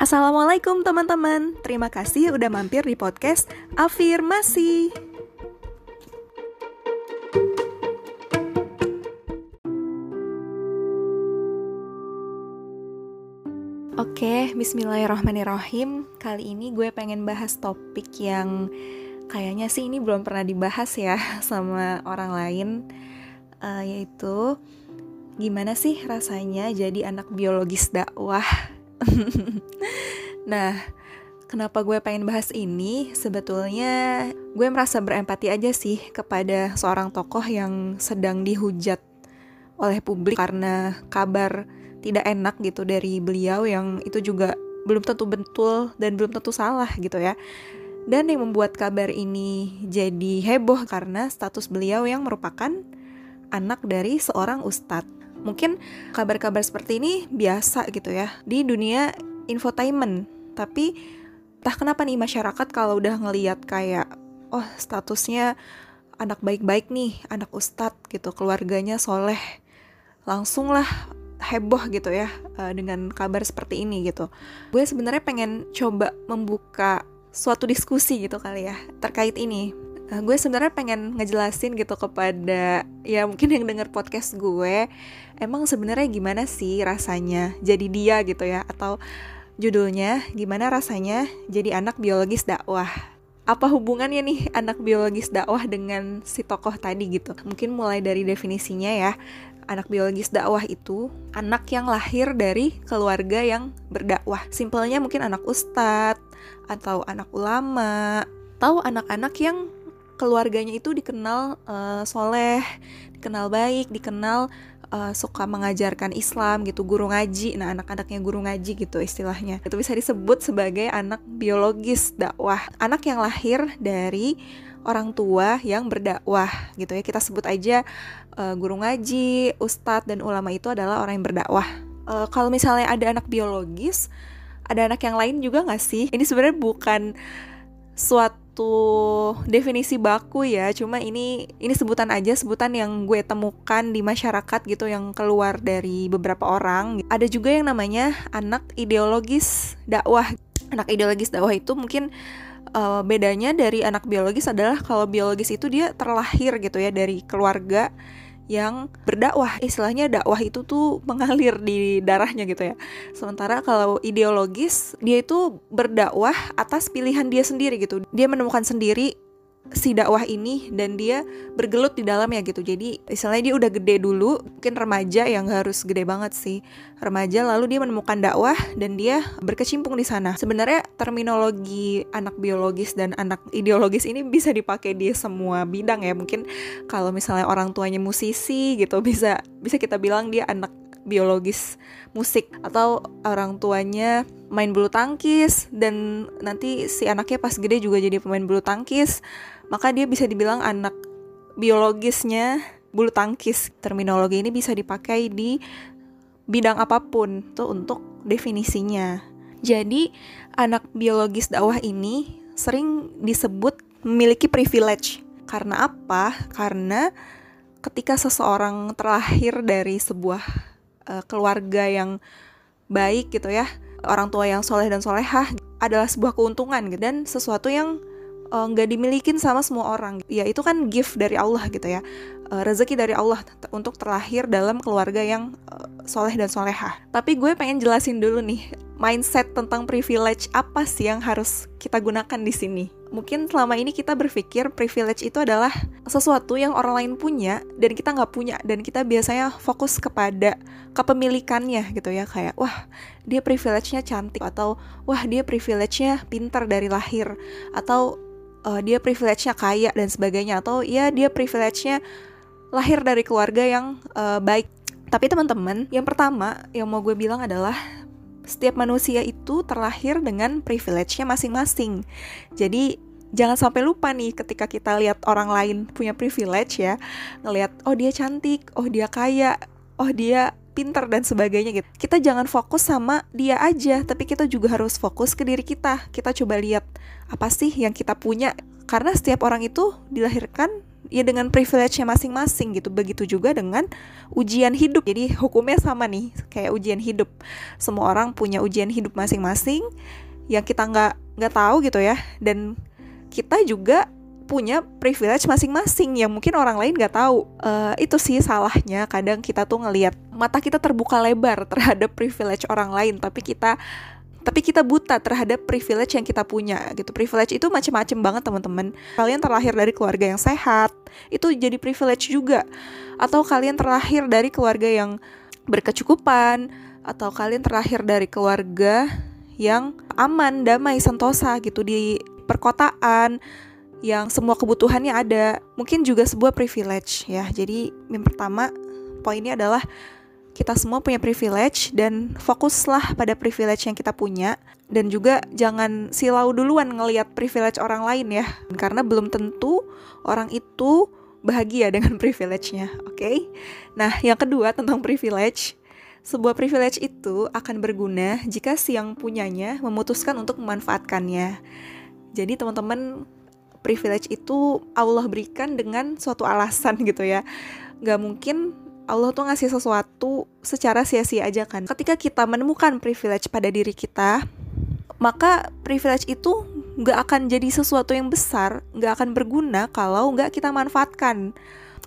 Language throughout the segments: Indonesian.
Assalamualaikum teman-teman, terima kasih udah mampir di podcast Afirmasi. Oke, bismillahirrahmanirrahim. Kali ini gue pengen bahas topik yang kayaknya sih ini belum pernah dibahas ya sama orang lain, uh, yaitu gimana sih rasanya jadi anak biologis dakwah nah, kenapa gue pengen bahas ini? Sebetulnya gue merasa berempati aja sih kepada seorang tokoh yang sedang dihujat oleh publik karena kabar tidak enak gitu dari beliau yang itu juga belum tentu betul dan belum tentu salah gitu ya. Dan yang membuat kabar ini jadi heboh karena status beliau yang merupakan anak dari seorang ustadz mungkin kabar-kabar seperti ini biasa gitu ya di dunia infotainment. Tapi entah kenapa nih masyarakat kalau udah ngeliat kayak oh statusnya anak baik-baik nih anak ustadz gitu keluarganya soleh langsung lah heboh gitu ya uh, dengan kabar seperti ini gitu. Gue sebenarnya pengen coba membuka suatu diskusi gitu kali ya terkait ini uh, gue sebenarnya pengen ngejelasin gitu kepada ya mungkin yang denger podcast gue emang sebenarnya gimana sih rasanya jadi dia gitu ya? Atau judulnya gimana rasanya jadi anak biologis dakwah? Apa hubungannya nih anak biologis dakwah dengan si tokoh tadi gitu? Mungkin mulai dari definisinya ya. Anak biologis dakwah itu anak yang lahir dari keluarga yang berdakwah. Simpelnya mungkin anak ustadz atau anak ulama atau anak-anak yang keluarganya itu dikenal uh, soleh, dikenal baik, dikenal uh, suka mengajarkan Islam gitu, guru ngaji. Nah, anak-anaknya guru ngaji gitu istilahnya. Itu bisa disebut sebagai anak biologis dakwah. Anak yang lahir dari orang tua yang berdakwah gitu ya. Kita sebut aja uh, guru ngaji, ustadz dan ulama itu adalah orang yang berdakwah. Uh, kalau misalnya ada anak biologis, ada anak yang lain juga nggak sih? Ini sebenarnya bukan suatu satu definisi baku ya. Cuma ini ini sebutan aja sebutan yang gue temukan di masyarakat gitu yang keluar dari beberapa orang. Ada juga yang namanya anak ideologis dakwah. Anak ideologis dakwah itu mungkin uh, bedanya dari anak biologis adalah kalau biologis itu dia terlahir gitu ya dari keluarga yang berdakwah. Istilahnya dakwah itu tuh mengalir di darahnya gitu ya. Sementara kalau ideologis dia itu berdakwah atas pilihan dia sendiri gitu. Dia menemukan sendiri si dakwah ini dan dia bergelut di dalamnya gitu. Jadi istilahnya dia udah gede dulu mungkin remaja yang harus gede banget sih. Remaja lalu dia menemukan dakwah dan dia berkecimpung di sana. Sebenarnya terminologi anak biologis dan anak ideologis ini bisa dipakai di semua bidang ya. Mungkin kalau misalnya orang tuanya musisi gitu bisa bisa kita bilang dia anak biologis musik. Atau orang tuanya main bulu tangkis dan nanti si anaknya pas gede juga jadi pemain bulu tangkis maka dia bisa dibilang anak biologisnya bulu tangkis. Terminologi ini bisa dipakai di bidang apa pun tuh untuk definisinya. Jadi, anak biologis dakwah ini sering disebut memiliki privilege. Karena apa? Karena ketika seseorang terlahir dari sebuah uh, keluarga yang baik gitu ya, orang tua yang soleh dan solehah adalah sebuah keuntungan gitu dan sesuatu yang nggak uh, dimilikin sama semua orang. Ya itu kan gift dari Allah gitu ya. Uh, rezeki dari Allah untuk terlahir dalam keluarga yang uh, soleh dan soleha tapi gue pengen jelasin dulu nih mindset tentang privilege apa sih yang harus kita gunakan di sini? Mungkin selama ini kita berpikir privilege itu adalah sesuatu yang orang lain punya dan kita nggak punya dan kita biasanya fokus kepada kepemilikannya gitu ya. Kayak wah dia privilege-nya cantik atau wah dia privilege-nya pintar dari lahir atau uh, dia privilege-nya kaya dan sebagainya atau ya dia privilege-nya lahir dari keluarga yang uh, baik. Tapi teman-teman, yang pertama yang mau gue bilang adalah setiap manusia itu terlahir dengan privilege-nya masing-masing. Jadi jangan sampai lupa nih ketika kita lihat orang lain punya privilege ya, ngelihat oh dia cantik, oh dia kaya, oh dia pinter dan sebagainya gitu. Kita jangan fokus sama dia aja, tapi kita juga harus fokus ke diri kita. Kita coba lihat apa sih yang kita punya. Karena setiap orang itu dilahirkan ya dengan privilege-nya masing-masing gitu. Begitu juga dengan ujian hidup. Jadi hukumnya sama nih kayak ujian hidup. Semua orang punya ujian hidup masing-masing yang kita nggak nggak tahu gitu ya. Dan kita juga punya privilege masing-masing yang mungkin orang lain nggak tahu. Uh, itu sih salahnya. Kadang kita tuh ngelihat mata kita terbuka lebar terhadap privilege orang lain, tapi kita tapi kita buta terhadap privilege yang kita punya gitu. Privilege itu macam-macam banget teman-teman. Kalian terlahir dari keluarga yang sehat itu jadi privilege juga. Atau kalian terlahir dari keluarga yang berkecukupan atau kalian terlahir dari keluarga yang aman damai sentosa gitu di perkotaan yang semua kebutuhannya ada mungkin juga sebuah privilege ya jadi yang pertama poinnya adalah kita semua punya privilege dan fokuslah pada privilege yang kita punya dan juga jangan silau duluan ngelihat privilege orang lain ya karena belum tentu orang itu bahagia dengan privilege-nya, oke? Okay? Nah, yang kedua tentang privilege, sebuah privilege itu akan berguna jika si yang punyanya memutuskan untuk memanfaatkannya. Jadi teman-teman privilege itu Allah berikan dengan suatu alasan gitu ya. Gak mungkin Allah tuh ngasih sesuatu secara sia-sia aja kan. Ketika kita menemukan privilege pada diri kita, maka privilege itu nggak akan jadi sesuatu yang besar, nggak akan berguna kalau nggak kita manfaatkan.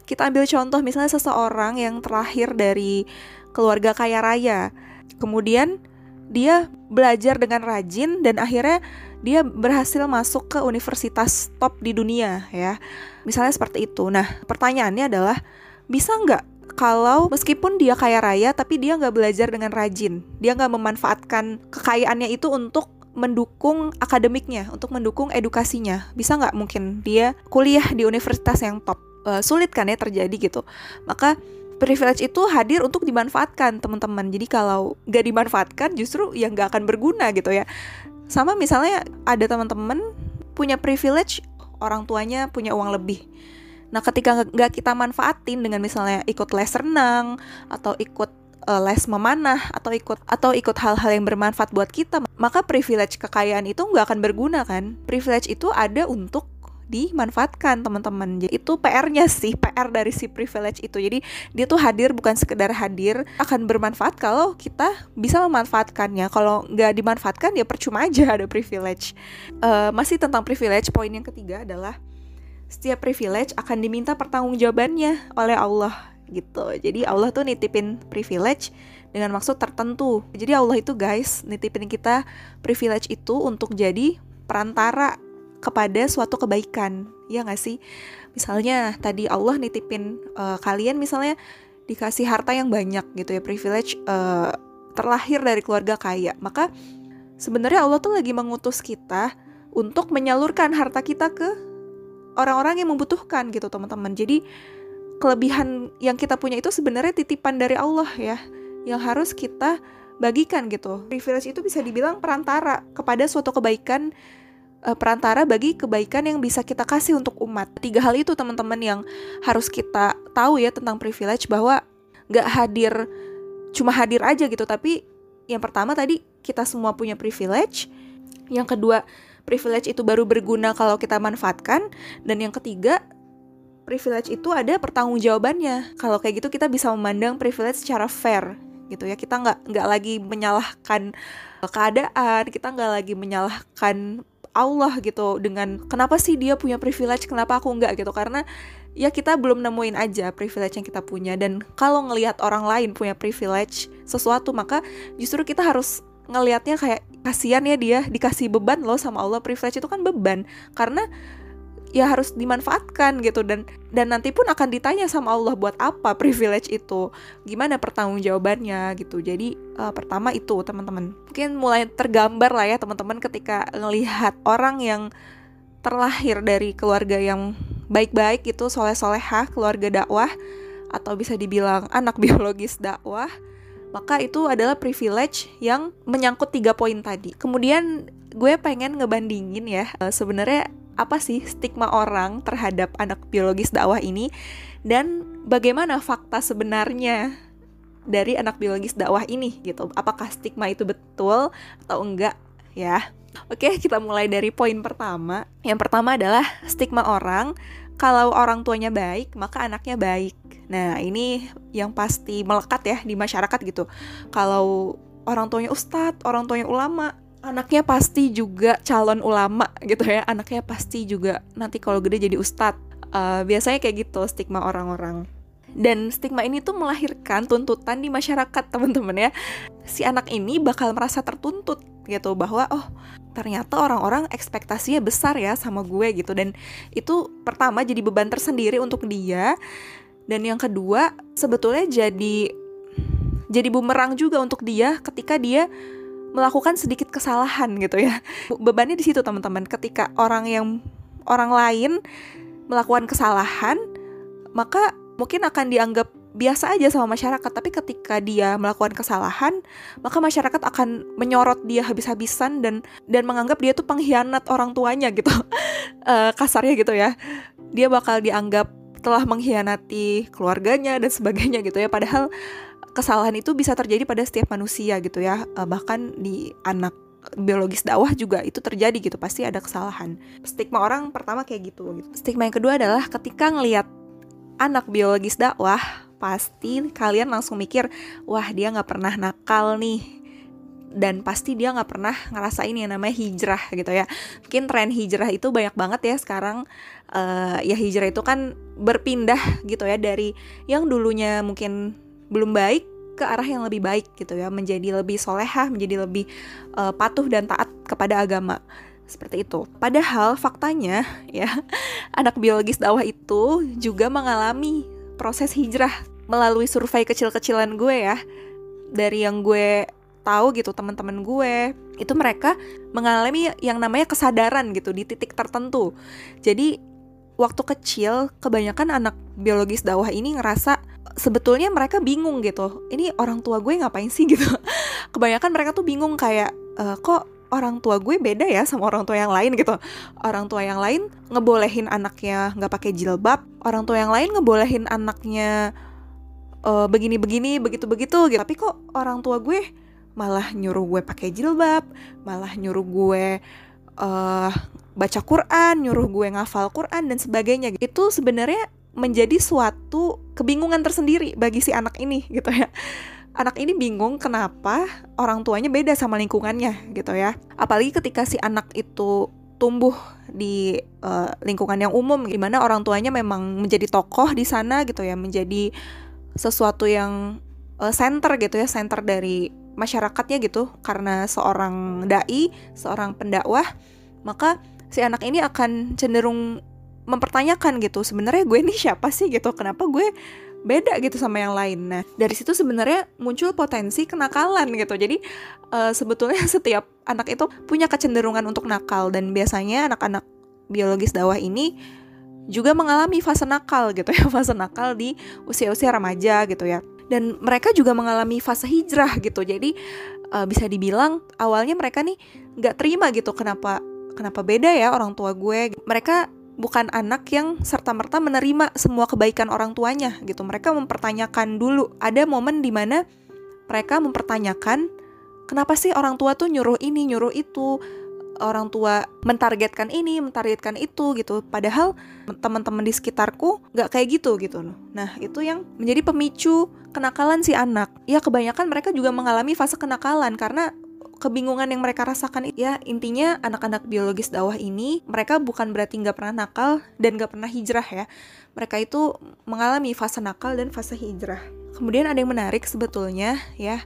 Kita ambil contoh misalnya seseorang yang terlahir dari keluarga kaya raya, kemudian dia belajar dengan rajin dan akhirnya dia berhasil masuk ke universitas top di dunia ya. Misalnya seperti itu. Nah, pertanyaannya adalah bisa nggak kalau meskipun dia kaya raya tapi dia nggak belajar dengan rajin? Dia nggak memanfaatkan kekayaannya itu untuk mendukung akademiknya untuk mendukung edukasinya? Bisa nggak mungkin dia kuliah di universitas yang top? Uh, sulit kan ya terjadi gitu. Maka privilege itu hadir untuk dimanfaatkan teman-teman. Jadi kalau nggak dimanfaatkan justru ya nggak akan berguna gitu ya sama misalnya ada teman-teman punya privilege orang tuanya punya uang lebih Nah, ketika nggak kita manfaatin dengan misalnya ikut les renang atau ikut uh, les memanah atau ikut atau ikut hal-hal yang bermanfaat buat kita, maka privilege kekayaan itu nggak akan berguna kan? Privilege itu ada untuk dimanfaatkan teman-teman. Jadi itu PR-nya sih, PR dari si privilege itu. Jadi dia tuh hadir bukan sekedar hadir, akan bermanfaat kalau kita bisa memanfaatkannya. Kalau nggak dimanfaatkan ya percuma aja ada privilege. Uh, masih tentang privilege, poin yang ketiga adalah setiap privilege akan diminta pertanggungjawabannya oleh Allah gitu. Jadi Allah tuh nitipin privilege dengan maksud tertentu. Jadi Allah itu guys nitipin kita privilege itu untuk jadi perantara kepada suatu kebaikan. Ya nggak sih? Misalnya tadi Allah nitipin uh, kalian misalnya dikasih harta yang banyak gitu ya, privilege uh, terlahir dari keluarga kaya. Maka sebenarnya Allah tuh lagi mengutus kita untuk menyalurkan harta kita ke orang-orang yang membutuhkan gitu teman-teman jadi kelebihan yang kita punya itu sebenarnya titipan dari Allah ya yang harus kita bagikan gitu privilege itu bisa dibilang perantara kepada suatu kebaikan uh, perantara bagi kebaikan yang bisa kita kasih untuk umat. Tiga hal itu teman-teman yang harus kita tahu ya tentang privilege bahwa nggak hadir cuma hadir aja gitu. Tapi yang pertama tadi kita semua punya privilege. Yang kedua privilege itu baru berguna kalau kita manfaatkan. Dan yang ketiga privilege itu ada pertanggungjawabannya. Kalau kayak gitu kita bisa memandang privilege secara fair gitu ya. Kita nggak nggak lagi menyalahkan keadaan kita nggak lagi menyalahkan Allah gitu dengan kenapa sih dia punya privilege kenapa aku nggak gitu. Karena ya kita belum nemuin aja privilege yang kita punya. Dan kalau ngelihat orang lain punya privilege sesuatu maka justru kita harus ngelihatnya kayak kasihan ya dia dikasih beban loh sama Allah. Privilege itu kan beban. Karena ya harus dimanfaatkan gitu. Dan dan nanti pun akan ditanya sama Allah buat apa privilege itu. Gimana pertanggungjawabannya gitu. Jadi uh, pertama itu teman-teman. Mungkin mulai tergambar lah ya teman-teman ketika ngelihat orang yang terlahir dari keluarga yang baik-baik itu soleh-solehah keluarga dakwah atau bisa dibilang anak biologis dakwah maka itu adalah privilege yang menyangkut tiga poin tadi. Kemudian gue pengen ngebandingin ya, uh, sebenarnya apa sih stigma orang terhadap anak biologis dakwah ini dan bagaimana fakta sebenarnya dari anak biologis dakwah ini gitu. Apakah stigma itu betul atau enggak ya? Oke, kita mulai dari poin pertama. Yang pertama adalah stigma orang kalau orang tuanya baik maka anaknya baik nah ini yang pasti melekat ya di masyarakat gitu kalau orang tuanya ustadz orang tuanya ulama anaknya pasti juga calon ulama gitu ya. Anaknya pasti juga nanti kalau gede jadi ustadz. Uh, biasanya kayak gitu stigma orang-orang. Dan stigma ini tuh melahirkan tuntutan di masyarakat teman-teman ya. Si anak ini bakal merasa tertuntut gitu bahwa oh ternyata orang-orang ekspektasinya besar ya sama gue gitu. Dan itu pertama jadi beban tersendiri untuk dia. Dan yang kedua sebetulnya jadi jadi bumerang juga untuk dia ketika dia melakukan sedikit kesalahan gitu ya. Bebannya di situ teman-teman. Ketika orang yang orang lain melakukan kesalahan, maka mungkin akan dianggap biasa aja sama masyarakat. Tapi ketika dia melakukan kesalahan, maka masyarakat akan menyorot dia habis-habisan dan dan menganggap dia tuh pengkhianat orang tuanya gitu. uh, kasarnya gitu ya. Dia bakal dianggap telah mengkhianati keluarganya dan sebagainya gitu ya. Padahal kesalahan itu bisa terjadi pada setiap manusia gitu ya. Uh, bahkan di anak biologis dakwah juga itu terjadi gitu pasti ada kesalahan. Stigma orang pertama kayak gitu, gitu. stigma yang kedua adalah ketika ngelihat anak biologis dakwah pasti kalian langsung mikir wah dia nggak pernah nakal nih. Dan pasti dia nggak pernah ngerasain yang namanya hijrah gitu ya. Mungkin tren hijrah itu banyak banget ya sekarang. Uh, ya hijrah itu kan berpindah gitu ya dari yang dulunya mungkin belum baik ke arah yang lebih baik gitu ya menjadi lebih solehah menjadi lebih uh, patuh dan taat kepada agama. Seperti itu. Padahal faktanya ya anak biologis dakwah itu juga mengalami proses hijrah melalui survei kecil-kecilan gue ya. Dari yang gue tahu gitu teman-teman gue itu mereka mengalami yang namanya kesadaran gitu di titik tertentu. Jadi waktu kecil kebanyakan anak biologis dakwah ini ngerasa sebetulnya mereka bingung gitu. Ini orang tua gue ngapain sih gitu. Kebanyakan mereka tuh bingung kayak e, kok orang tua gue beda ya sama orang tua yang lain? gitu. Orang tua yang lain ngebolehin anaknya nggak pakai jilbab orang tua yang lain ngebolehin anaknya uh, begini-begini begitu-begitu gitu. Tapi kok orang tua gue malah nyuruh gue pakai jilbab malah nyuruh gue uh, baca Quran nyuruh gue ngafal Quran dan sebagainya. Itu sebenarnya menjadi suatu kebingungan tersendiri bagi si anak ini gitu ya. Anak ini bingung kenapa orang tuanya beda sama lingkungannya gitu ya. Apalagi ketika si anak itu tumbuh di uh, lingkungan yang umum di mana orang tuanya memang menjadi tokoh di sana gitu ya, menjadi sesuatu yang uh, center gitu ya, center dari masyarakatnya gitu karena seorang dai, seorang pendakwah, maka si anak ini akan cenderung mempertanyakan gitu sebenarnya gue ini siapa sih gitu? Kenapa gue beda gitu sama yang lain? Nah dari situ sebenarnya muncul potensi kenakalan gitu. Jadi uh, sebetulnya setiap anak itu punya kecenderungan untuk nakal dan biasanya anak-anak biologis dakwah ini juga mengalami fase nakal gitu ya fase nakal di usia-usia remaja gitu ya. Dan mereka juga mengalami fase hijrah gitu. Jadi uh, bisa dibilang awalnya mereka nih nggak terima gitu kenapa kenapa beda ya orang tua gue. Mereka bukan anak yang serta-merta menerima semua kebaikan orang tuanya gitu. Mereka mempertanyakan dulu. Ada momen di mana mereka mempertanyakan kenapa sih orang tua tuh nyuruh ini, nyuruh itu. Orang tua mentargetkan ini, mentargetkan itu gitu. Padahal teman-teman di sekitarku nggak kayak gitu gitu. Nah itu yang menjadi pemicu kenakalan si anak. Ya kebanyakan mereka juga mengalami fase kenakalan karena kebingungan yang mereka rasakan ya intinya anak-anak biologis dakwah ini mereka bukan berarti nggak pernah nakal dan nggak pernah hijrah ya. Mereka itu mengalami fase nakal dan fase hijrah. Kemudian ada yang menarik sebetulnya ya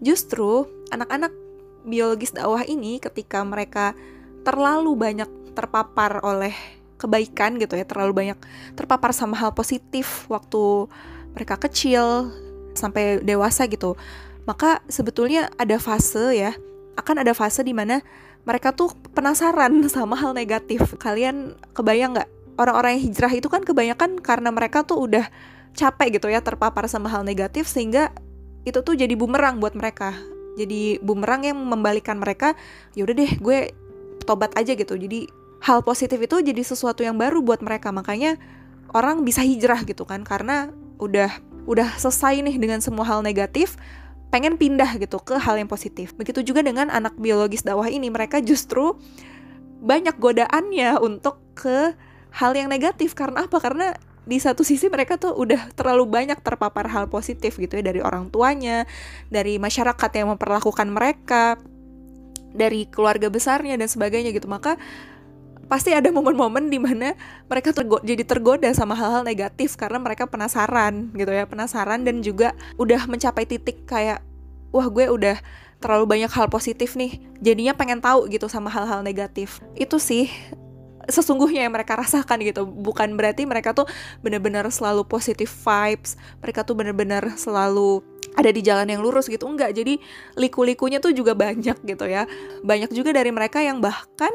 justru anak-anak biologis dakwah ini ketika mereka terlalu banyak terpapar oleh kebaikan gitu ya terlalu banyak terpapar sama hal positif waktu mereka kecil sampai dewasa gitu maka sebetulnya ada fase ya. Akan ada fase di mana mereka tuh penasaran sama hal negatif. Kalian kebayang nggak? Orang-orang yang hijrah itu kan kebanyakan karena mereka tuh udah capek gitu ya terpapar sama hal negatif sehingga itu tuh jadi bumerang buat mereka. Jadi bumerang yang membalikan mereka yaudah deh gue tobat aja gitu. Jadi hal positif itu jadi sesuatu yang baru buat mereka. Makanya orang bisa hijrah gitu kan karena udah udah selesai nih dengan semua hal negatif pengen pindah gitu ke hal yang positif. Begitu juga dengan anak biologis dakwah ini, mereka justru banyak godaannya untuk ke hal yang negatif karena apa karena di satu sisi mereka tuh udah terlalu banyak terpapar hal positif gitu ya dari orang tuanya, dari masyarakat yang memperlakukan mereka, dari keluarga besarnya dan sebagainya gitu. Maka pasti ada momen-momen di mana mereka tergo jadi tergoda sama hal-hal negatif karena mereka penasaran gitu ya, penasaran dan juga udah mencapai titik kayak wah gue udah terlalu banyak hal positif nih jadinya pengen tahu gitu sama hal-hal negatif. Itu sih sesungguhnya yang mereka rasakan gitu. Bukan berarti mereka tuh bener-bener selalu positif vibes mereka tuh bener-bener selalu ada di jalan yang lurus gitu. Enggak jadi liku-likunya tuh juga banyak gitu ya. Banyak juga dari mereka yang bahkan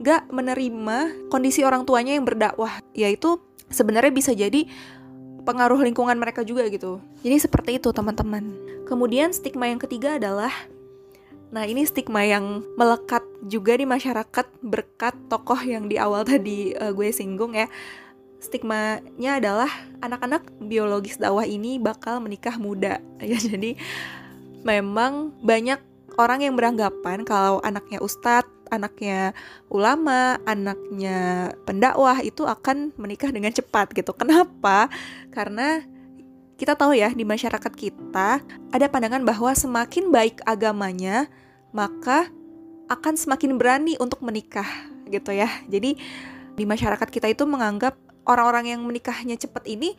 nggak menerima kondisi orang tuanya yang berdakwah. Yaitu sebenarnya bisa jadi pengaruh lingkungan mereka juga gitu. Jadi seperti itu teman-teman. Kemudian stigma yang ketiga adalah Nah, ini stigma yang melekat juga di masyarakat berkat tokoh yang di awal tadi uh, gue singgung ya. Stigmanya adalah anak-anak biologis dakwah ini bakal menikah muda. Ya, jadi memang banyak orang yang beranggapan kalau anaknya ustadz, anaknya ulama, anaknya pendakwah itu akan menikah dengan cepat gitu. Kenapa? Karena kita tahu ya di masyarakat kita ada pandangan bahwa semakin baik agamanya, maka akan semakin berani untuk menikah gitu ya. Jadi di masyarakat kita itu menganggap orang-orang yang menikahnya cepat ini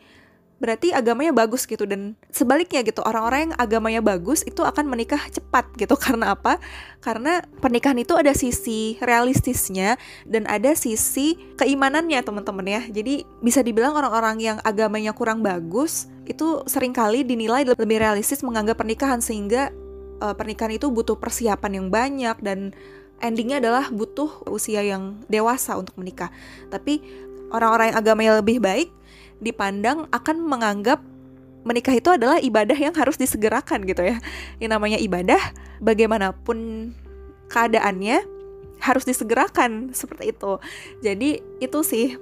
berarti agamanya bagus gitu dan sebaliknya gitu orang-orang yang agamanya bagus itu akan menikah cepat gitu karena apa? Karena pernikahan itu ada sisi realistisnya dan ada sisi keimanannya teman-teman ya. Jadi bisa dibilang orang-orang yang agamanya kurang bagus itu sering kali dinilai lebih realistis menganggap pernikahan sehingga uh, pernikahan itu butuh persiapan yang banyak dan endingnya adalah butuh usia yang dewasa untuk menikah. Tapi orang-orang yang agamanya lebih baik dipandang akan menganggap menikah itu adalah ibadah yang harus disegerakan gitu ya. Yang namanya ibadah bagaimanapun keadaannya harus disegerakan seperti itu. Jadi itu sih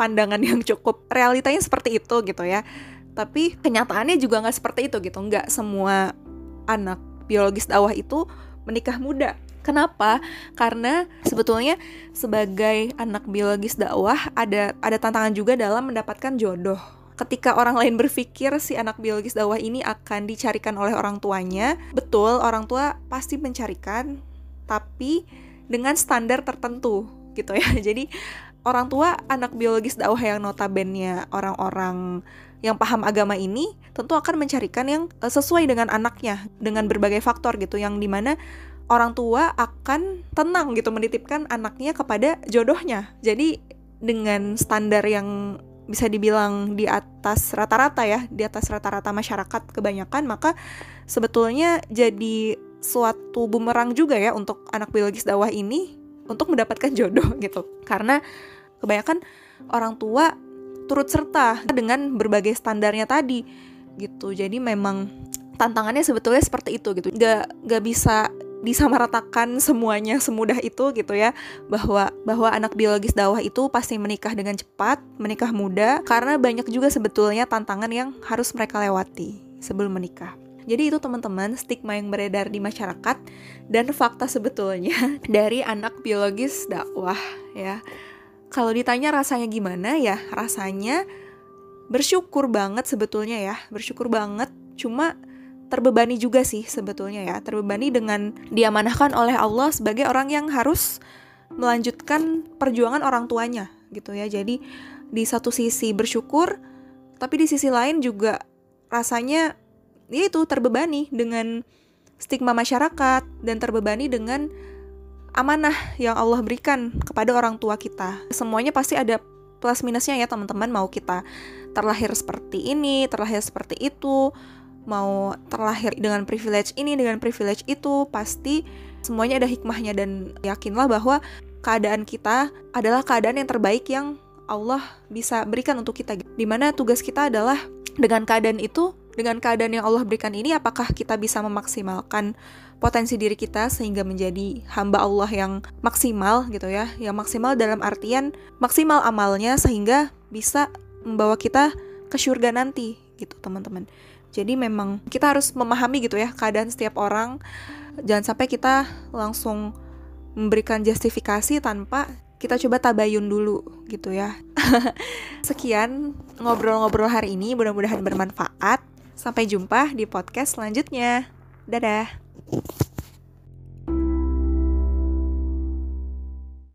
pandangan yang cukup realitanya seperti itu gitu ya. Tapi kenyataannya juga nggak seperti itu gitu. Nggak semua anak biologis dakwah itu menikah muda. Kenapa? Karena sebetulnya sebagai anak biologis dakwah ada ada tantangan juga dalam mendapatkan jodoh. Ketika orang lain berpikir si anak biologis dakwah ini akan dicarikan oleh orang tuanya, betul orang tua pasti mencarikan, tapi dengan standar tertentu gitu ya. Jadi orang tua anak biologis dakwah yang notabene orang-orang yang paham agama ini tentu akan mencarikan yang eh, sesuai dengan anaknya dengan berbagai faktor gitu yang di mana orang tua akan tenang gitu menitipkan anaknya kepada jodohnya. Jadi dengan standar yang bisa dibilang di atas rata-rata ya di atas rata-rata masyarakat kebanyakan maka sebetulnya jadi suatu bumerang juga ya untuk anak biologis dakwah ini untuk mendapatkan jodoh gitu. Karena kebanyakan orang tua turut serta dengan berbagai standarnya tadi gitu. Jadi memang tantangannya sebetulnya seperti itu gitu. Gak gak bisa disamaratakan semuanya semudah itu gitu ya. Bahwa bahwa anak biologis dakwah itu pasti menikah dengan cepat menikah muda karena banyak juga sebetulnya tantangan yang harus mereka lewati sebelum menikah. Jadi itu teman-teman stigma yang beredar di masyarakat dan fakta sebetulnya dari anak biologis dakwah ya. Kalau ditanya rasanya gimana ya rasanya bersyukur banget sebetulnya ya. Bersyukur banget. Cuma terbebani juga sih sebetulnya ya. Terbebani dengan diamanahkan oleh Allah sebagai orang yang harus melanjutkan perjuangan orang tuanya gitu ya. Jadi di satu sisi bersyukur tapi di sisi lain juga rasanya ya itu terbebani dengan stigma masyarakat dan terbebani dengan amanah yang Allah berikan kepada orang tua kita. Semuanya pasti ada plus minusnya ya teman-teman. Mau kita terlahir seperti ini, terlahir seperti itu, mau terlahir dengan privilege ini, dengan privilege itu, pasti semuanya ada hikmahnya. Dan yakinlah bahwa keadaan kita adalah keadaan yang terbaik yang Allah bisa berikan untuk kita. Di mana tugas kita adalah dengan keadaan itu, dengan keadaan yang Allah berikan ini, apakah kita bisa memaksimalkan potensi diri kita sehingga menjadi hamba Allah yang maksimal gitu ya? Yang maksimal dalam artian maksimal amalnya sehingga bisa membawa kita ke surga nanti gitu teman-teman jadi memang kita harus memahami gitu ya keadaan setiap orang jangan sampai kita langsung memberikan justifikasi tanpa kita coba tabayun dulu gitu ya. Sekian ngobrol-ngobrol hari ini, mudah-mudahan bermanfaat. Sampai jumpa di podcast selanjutnya. Dadah.